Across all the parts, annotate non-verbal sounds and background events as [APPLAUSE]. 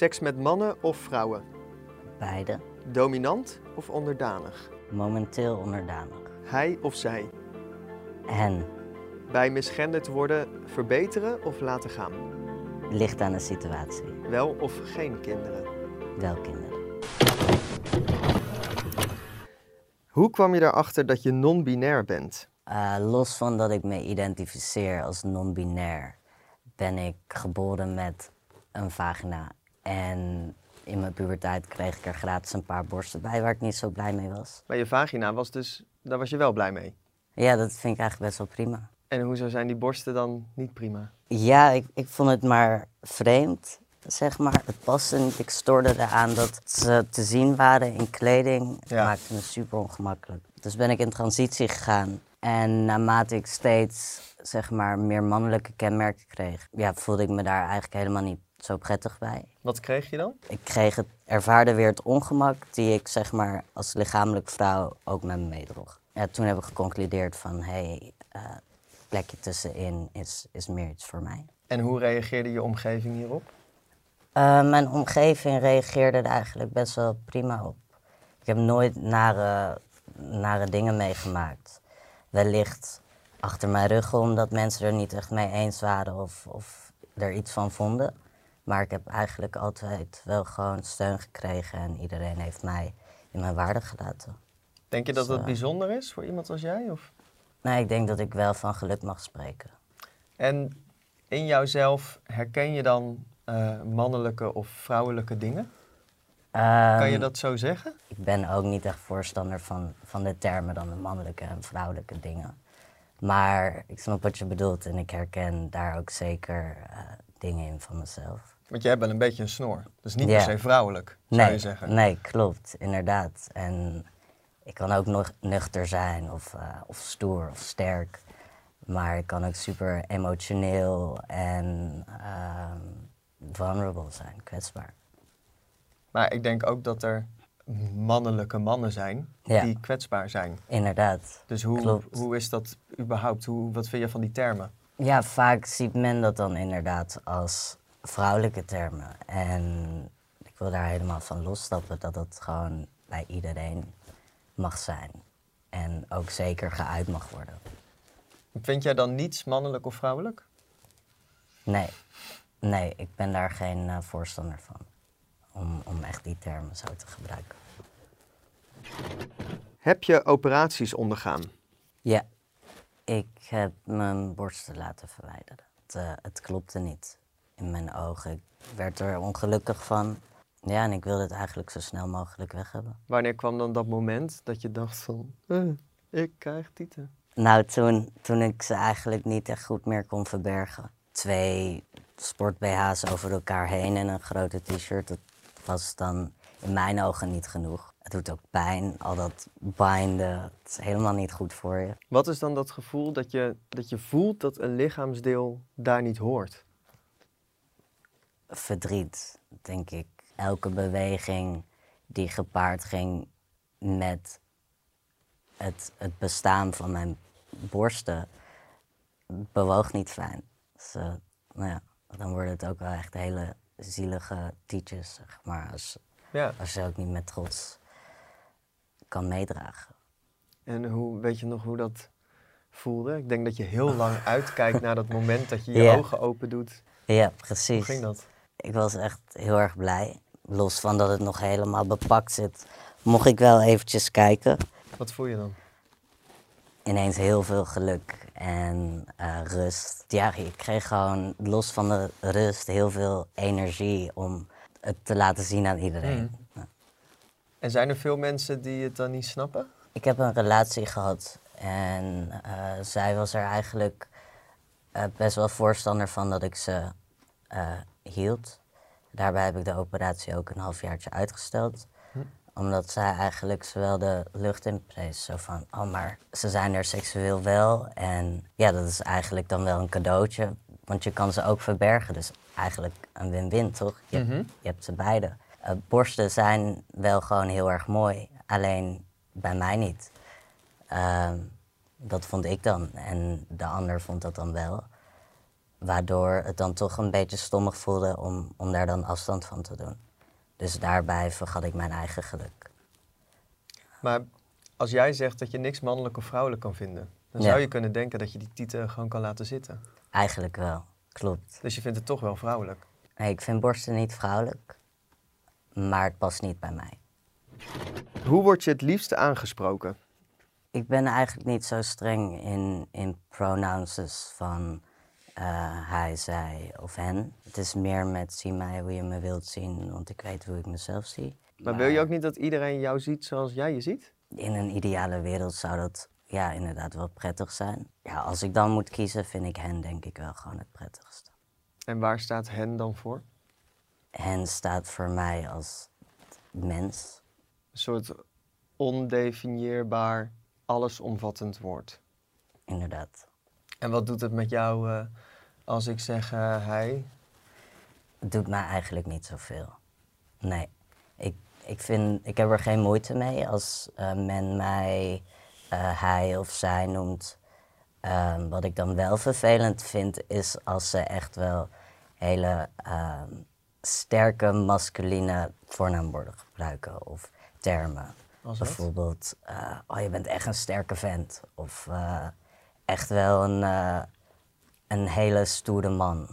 Seks met mannen of vrouwen? Beide. Dominant of onderdanig? Momenteel onderdanig. Hij of zij? En Bij misgenderd worden verbeteren of laten gaan? ligt aan de situatie. Wel of geen kinderen? Wel kinderen. Hoe kwam je erachter dat je non-binair bent? Eh, los van dat ik me identificeer als non-binair, ben ik geboren met een vagina. En in mijn puberteit kreeg ik er gratis een paar borsten bij waar ik niet zo blij mee was. Maar je vagina was dus, daar was je wel blij mee. Ja, dat vind ik eigenlijk best wel prima. En hoezo zijn die borsten dan niet prima? Ja, ik, ik vond het maar vreemd, zeg maar. Het paste niet. Ik stoorde eraan dat ze te zien waren in kleding. Het Ja. maakte me super ongemakkelijk. Dus ben ik in transitie gegaan. En naarmate ik steeds, zeg maar, meer mannelijke kenmerken kreeg... Ja, voelde ik me daar eigenlijk helemaal niet zo prettig bij. Wat kreeg je dan? Ik kreeg het, ervaarde weer het ongemak die ik, zeg maar, als lichamelijk vrouw ook met me meedroeg. Ja, toen heb ik geconcludeerd van, hé, hey, eh, plekje tussenin is, is meer iets voor mij. En hoe reageerde je omgeving hierop? Eh, mijn omgeving reageerde er eigenlijk best wel prima op. Ik heb nooit nare, nare dingen meegemaakt. Wellicht achter mijn rug omdat mensen er niet echt mee eens waren of, of er iets van vonden. Maar ik heb eigenlijk altijd wel gewoon steun gekregen en iedereen heeft mij in mijn waarde gelaten. Denk je dat dat Zo. bijzonder is voor iemand als jij? Of? Nee, ik denk dat ik wel van geluk mag spreken. En in jouzelf herken je dan eh, mannelijke of vrouwelijke dingen? Kan je Ehm, dat zo zeggen? Ik ben ook niet echt voorstander van, van de termen dan de mannelijke en vrouwelijke dingen. Maar ik snap wat je bedoelt en ik herken daar ook zeker eh, dingen in van mezelf. Want je hebt wel een beetje een snor. Dus niet per se vrouwelijk, zou nee, je zeggen. nee, klopt, inderdaad. En ik kan ook nog nuchter zijn of, eh, of stoer of sterk. Maar ik kan ook super emotioneel en ehm, vulnerable zijn, kwetsbaar. Maar ik denk ook dat er mannelijke mannen zijn Ja. die kwetsbaar zijn. Inderdaad. Dus hoe, Klopt. hoe is dat überhaupt? Hoe, wat vind je van die termen? Ja, vaak ziet men dat dan inderdaad als vrouwelijke termen. En ik wil daar helemaal van losstappen dat het gewoon bij iedereen mag zijn. En ook zeker geuit mag worden. Vind jij dan niets mannelijk of vrouwelijk? Nee, nee, ik ben daar geen eh, voorstander van. Om, om echt die termen zo te gebruiken. Heb je operaties ondergaan? Ja, ik heb mijn borsten laten verwijderen. Het, eh, het klopte niet in mijn ogen. Ik werd er ongelukkig van. Ja, en ik wilde het eigenlijk zo snel mogelijk weg hebben. Wanneer kwam dan dat moment dat je dacht van, eh, ik krijg tieten? Nou, toen, toen ik ze eigenlijk niet echt goed meer kon verbergen. Twee sport-BH's over elkaar heen en een grote t-shirt. Dat was dan in mijn ogen niet genoeg. Het doet ook pijn, al dat binden. Het is helemaal niet goed voor je. Wat is dan dat gevoel dat je, dat je voelt dat een lichaamsdeel daar niet hoort? Verdriet, denk ik. Elke beweging die gepaard ging met het, het bestaan van mijn borsten, bewoog niet fijn. Dus, eh, nou ja, dan worden het ook wel echt hele zielige tietjes, zeg maar. Als, Ja. als je ook niet met trots kan meedragen. En hoe, weet je nog hoe dat voelde? Ik denk dat je heel lang [LAUGHS] uitkijkt naar dat moment dat je je ogen open doet. Ja, precies. Hoe ging dat? Ik was echt heel erg blij. Los van dat het nog helemaal bepakt zit, mocht ik wel eventjes kijken. Wat voel je dan? ineens heel veel geluk en eh, rust. Ja, ik kreeg gewoon los van de rust heel veel energie om het te laten zien aan iedereen. Ja. En zijn er veel mensen die het dan niet snappen? Ik heb een relatie gehad en eh, zij was er eigenlijk eh, best wel voorstander van dat ik ze eh, hield. Daarbij heb ik de operatie ook een halfjaartje uitgesteld. Omdat zij eigenlijk zowel de lucht in prees. Zo van, oh maar ze zijn er seksueel wel. En ja, dat is eigenlijk dan wel een cadeautje. Want je kan ze ook verbergen. Dus eigenlijk een win-win, toch? Je, hebt- je hebt ze beide. Eh, borsten zijn wel gewoon heel erg mooi. Alleen bij mij niet. Ehm, dat vond ik dan. En de ander vond dat dan wel. Waardoor het dan toch een beetje stommig voelde om, om daar dan afstand van te doen. Dus daarbij vergat ik mijn eigen geluk. Maar als jij zegt dat je niks mannelijk of vrouwelijk kan vinden, dan Ja. zou je kunnen denken dat je die tieten gewoon kan laten zitten. Eigenlijk wel, klopt. Dus je vindt het toch wel vrouwelijk. Nee, ik vind borsten niet vrouwelijk, maar het past niet bij mij. Hoe word je het liefste aangesproken? Ik ben eigenlijk niet zo streng in, in pronouns van eh, hij, zij of hen. Het is meer met zie mij hoe je me wilt zien, want ik weet hoe ik mezelf zie. Maar wil je ook niet dat iedereen jou ziet zoals jij je ziet? In een ideale wereld zou dat ja, inderdaad wel prettig zijn. Ja, als ik dan moet kiezen, vind ik hen denk ik wel gewoon het prettigste. En waar staat hen dan voor? Hen staat voor mij als mens. Een soort ondefinieerbaar, allesomvattend woord. Inderdaad. En wat doet het met jou eh, als ik zeg eh, hij? Het doet mij eigenlijk niet zoveel. Nee. Ik, ik, vind, ik heb er geen moeite mee als eh, men mij hij of zij noemt. Ehm, wat ik dan wel vervelend vind, is als ze echt wel hele ehm, sterke masculine voornaamwoorden gebruiken of termen. Bijvoorbeeld, oh je bent echt een sterke vent. Of echt wel een, eh, een hele stoere man.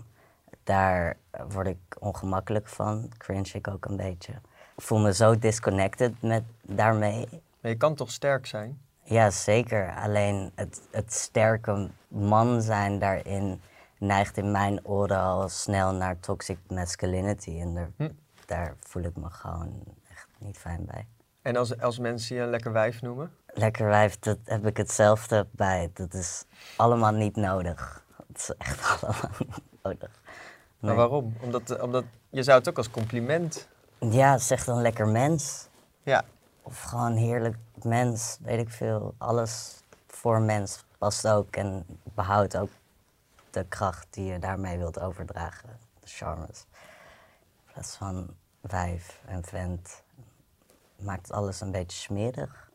Daar word ik ongemakkelijk van, cringe ik ook een beetje. Ik voel me zo disconnected met daarmee. Maar je kan toch sterk zijn? Ja, zeker. Alleen het, het sterke man zijn daarin neigt in mijn oren al snel naar toxic masculinity. En daar, Hm. daar voel ik me gewoon echt niet fijn bij. En als, als mensen je een lekker wijf noemen? Lekker wijf, dat heb ik hetzelfde bij. Dat is allemaal niet nodig. Het is echt [LAUGHS] allemaal niet nodig. Maar waarom? Omdat, eh, omdat je zou het ook als compliment. Ja, zeg dan lekker mens. Ja, Of gewoon heerlijk mens, weet ik veel. Alles voor mens past ook en behoudt ook de kracht die je daarmee wilt overdragen. De charmes. In plaats van wijf en vent maakt alles een beetje smerig.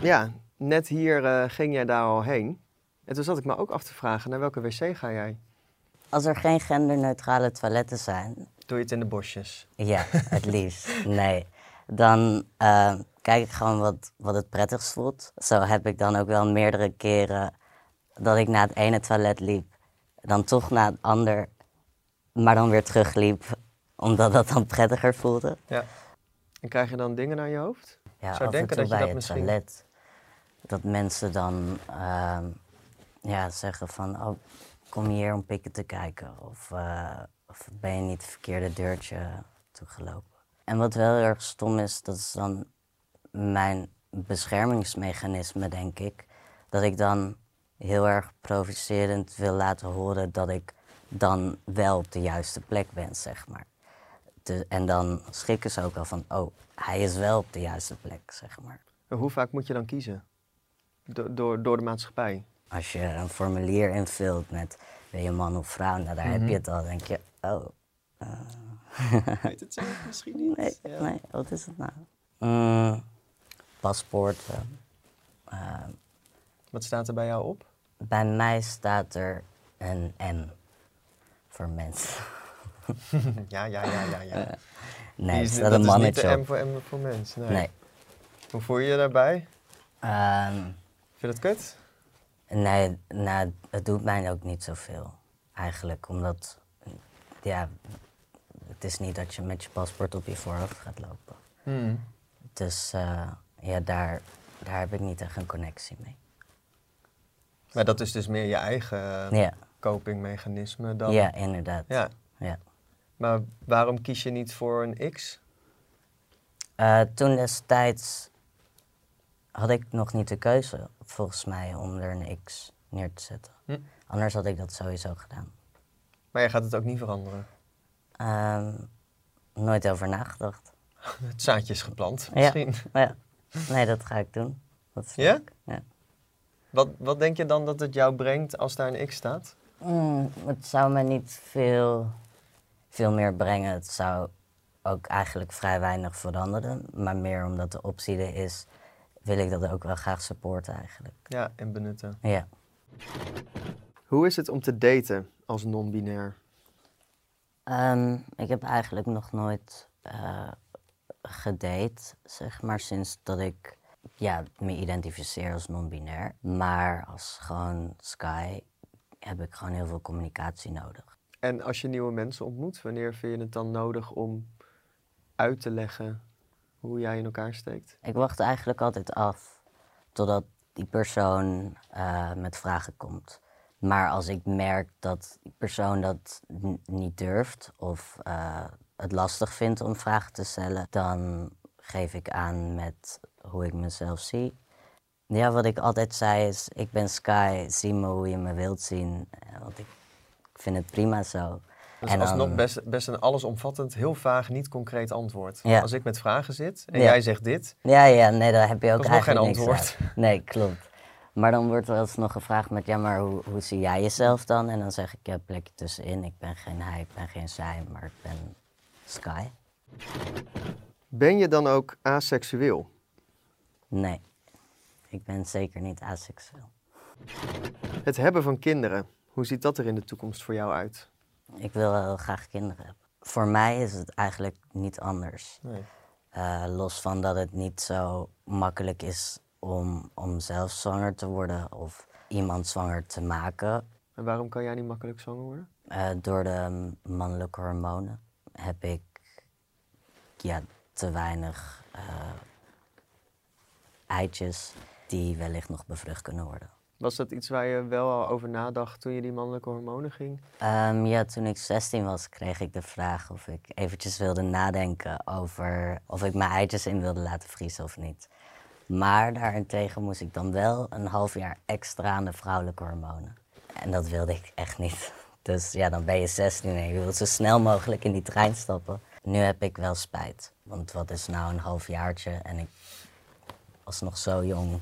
Ja net hier eh, ging jij daar al heen. En toen zat ik me ook af te vragen, naar welke wc ga jij? Als er geen genderneutrale toiletten zijn, Doe je het in de bosjes? Ja, het [LAUGHS] liefst. Nee. Dan eh, kijk ik gewoon wat, wat het prettigst voelt. Zo heb ik dan ook wel meerdere keren dat ik naar het ene toilet liep, dan toch naar het ander, maar dan weer terugliep, omdat dat dan prettiger voelde. Ja. En krijg je dan dingen naar je hoofd? Ja, Zou af denken en dat je bij dat het misschien- toilet. Dat mensen dan ehm, ja, zeggen van, oh, kom je hier om pikken te kijken? Of, eh, of ben je niet het verkeerde deurtje toegelopen? En wat wel heel erg stom is, dat is dan mijn beschermingsmechanisme, denk ik. Dat ik dan heel erg provocerend wil laten horen dat ik dan wel op de juiste plek ben, zeg maar. De- en dan schrikken ze ook al van, oh, hij is wel op de juiste plek, zeg maar. En hoe vaak moet je dan kiezen? Do- door, door de maatschappij? Als je een formulier invult met ben je man of vrouw, nou daar heb je het al, denk je, oh, Weet het zelf misschien niet. [LAUGHS] nee, nee, wat is het nou? Mm, paspoorten. Eh, Wat staat er bij jou op? bij mij staat er een M voor mens. [LAUGHS] ja, ja, ja, ja. ja. Nee, Die er is, dat is niet de M voor M voor mens. Nee. Nee. Hoe voel je je daarbij? Ehm, Vind je dat kut? nee, nou, het doet mij ook niet zoveel. Eigenlijk, omdat, ja, het is niet dat je met je paspoort op je voorhoofd gaat lopen. Hmm. Dus eh, ja, daar, daar heb ik niet echt een connectie mee. Maar dat is dus meer je eigen eh, Ja, copingmechanisme dan... ja inderdaad. Ja. Ja. Maar waarom kies je niet voor een X? Eh, toen destijds had ik nog niet de keuze, volgens mij, om er een X neer te zetten. Hm. Anders had ik dat sowieso gedaan. Maar je gaat het ook niet veranderen. Ehm, nooit over nagedacht. [LAUGHS] Het zaadje is geplant, Ja. misschien. Ja. Nee, dat ga ik doen. Dat Ja? leuk. Ja. Wat, wat denk je dan dat het jou brengt als daar een X staat? Mm, het zou me niet veel, veel meer brengen. Het zou ook eigenlijk vrij weinig veranderen. Maar meer omdat de optie er is, wil ik dat ook wel graag supporten eigenlijk. Ja, en benutten. Ja. Hoe is het om te daten als non-binair? Ehm, ik heb eigenlijk nog nooit eh, gedate, zeg maar, sinds dat ik ja, me identificeer als non-binair. Maar als gewoon Sky heb ik gewoon heel veel communicatie nodig. En als je nieuwe mensen ontmoet, wanneer vind je het dan nodig om uit te leggen hoe jij in elkaar steekt? Ik wacht eigenlijk altijd af totdat die persoon eh, met vragen komt. Maar als ik merk dat die persoon dat niet durft of eh, het lastig vindt om vragen te stellen, dan geef ik aan met hoe ik mezelf zie. Ja, wat ik altijd zei is, ik ben Sky, zie me hoe je me wilt zien. Eh, Want ik vind het prima zo. Dat is alsnog best, best een allesomvattend, heel vaag, niet concreet antwoord. Ja. Als ik met vragen zit en Ja. jij zegt dit, Ja, ja, nee, daar heb je ook geen eigenlijk niks antwoord. uit. Nee, klopt. Maar dan wordt er alsnog gevraagd met, ja, maar hoe, hoe zie jij jezelf dan? En dan zeg ik, ja, plekje tussenin. Ik ben geen hij, ik ben geen zij, maar ik ben Sky. ben je dan ook aseksueel? Nee, ik ben zeker niet aseksueel. Het hebben van kinderen, hoe ziet dat er in de toekomst voor jou uit? Ik wil heel graag kinderen hebben. Voor mij is het eigenlijk niet anders. Nee. Eh, los van dat het niet zo makkelijk is om, om zelf zwanger te worden of iemand zwanger te maken. En waarom kan jij niet makkelijk zwanger worden? Eh, door de mannelijke hormonen heb ik ja, te weinig eh, eitjes die wellicht nog bevrucht kunnen worden. Was dat iets waar je wel al over nadacht toen je die mannelijke hormonen ging? Ehm, ja, toen ik 16 was, kreeg ik de vraag of ik eventjes wilde nadenken over of ik mijn eitjes in wilde laten vriezen of niet. Maar daarentegen moest ik dan wel een half jaar extra aan de vrouwelijke hormonen. En dat wilde ik echt niet. [LAUGHS] Dus ja, dan ben je 16 en je wilt zo snel mogelijk in die trein stappen. Nu heb ik wel spijt. Want wat is nou een half jaartje en ik was nog zo jong.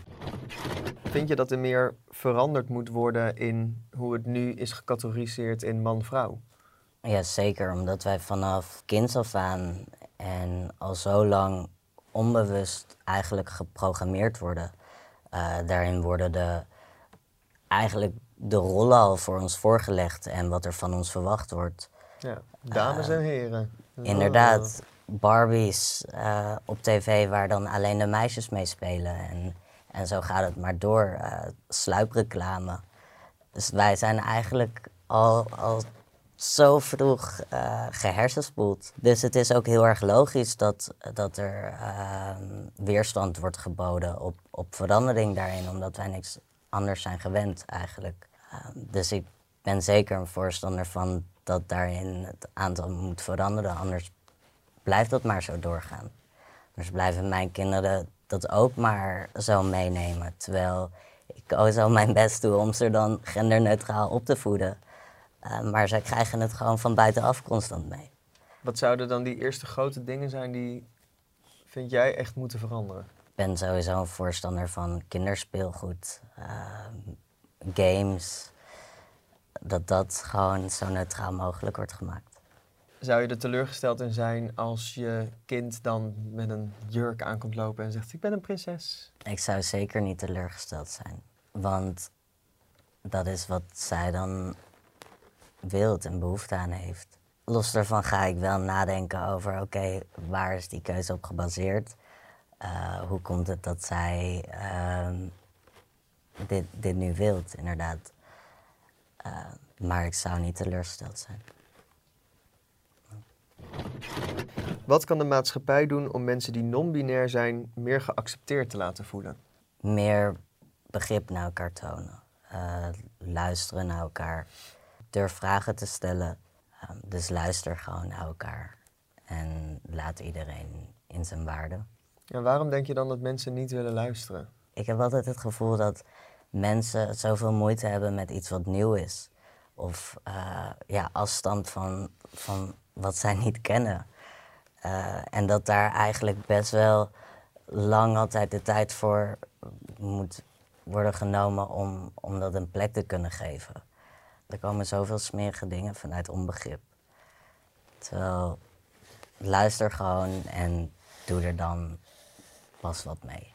Vind je dat er meer veranderd moet worden in hoe het nu is gecategoriseerd in man-vrouw? Ja, zeker. Omdat wij vanaf kinds af aan en al zo lang onbewust eigenlijk geprogrammeerd worden. Eh, daarin worden de, eigenlijk de rollen al voor ons voorgelegd en wat er van ons verwacht wordt. Ja, dames en heren. Inderdaad, Barbies eh, op tv waar dan alleen de meisjes mee spelen. En, en zo gaat het maar door. eh, sluipreclame. Dus wij zijn eigenlijk al, al zo vroeg eh gehersenspoeld. Dus het is ook heel erg logisch dat, dat er ehm, weerstand wordt geboden op, op verandering daarin. Omdat wij niks anders zijn gewend eigenlijk. Ehm, dus ik ben zeker een voorstander van dat daarin het aantal moet veranderen. Anders blijft dat maar zo doorgaan. Dus blijven mijn kinderen dat ook maar zo meenemen. Terwijl ik ook zo mijn best doe om ze dan genderneutraal op te voeden. Eh, maar zij krijgen het gewoon van buitenaf constant mee. Wat zouden dan die eerste grote dingen zijn die, vind jij, echt moeten veranderen? Ik ben sowieso een voorstander van kinderspeelgoed, ehm, games. Dat dat gewoon zo neutraal mogelijk wordt gemaakt. Zou je er teleurgesteld in zijn als je kind dan met een jurk aankomt lopen en zegt: Ik ben een prinses? Ik zou zeker niet teleurgesteld zijn. Want dat is wat zij dan wilt en behoefte aan heeft. Los daarvan ga ik wel nadenken over, oké, waar is die keuze op gebaseerd? Eh, hoe komt het dat zij ehm, dit, dit nu wilt, inderdaad. Eh, maar ik zou niet teleurgesteld zijn. Wat kan de maatschappij doen om mensen die non-binair zijn meer geaccepteerd te laten voelen? meer begrip naar elkaar tonen. Eh, luisteren naar elkaar. Durf vragen te stellen. Ehm, dus luister gewoon naar elkaar. En laat iedereen in zijn waarde. En waarom denk je dan dat mensen niet willen luisteren? Ik heb altijd het gevoel dat mensen zoveel moeite hebben met iets wat nieuw is. Of eh, ja, afstand van, van wat zij niet kennen. Eh, en dat daar eigenlijk best wel lang altijd de tijd voor moet worden genomen om, om dat een plek te kunnen geven. Er komen zoveel smerige dingen vanuit onbegrip. Terwijl luister gewoon en doe er dan pas wat mee.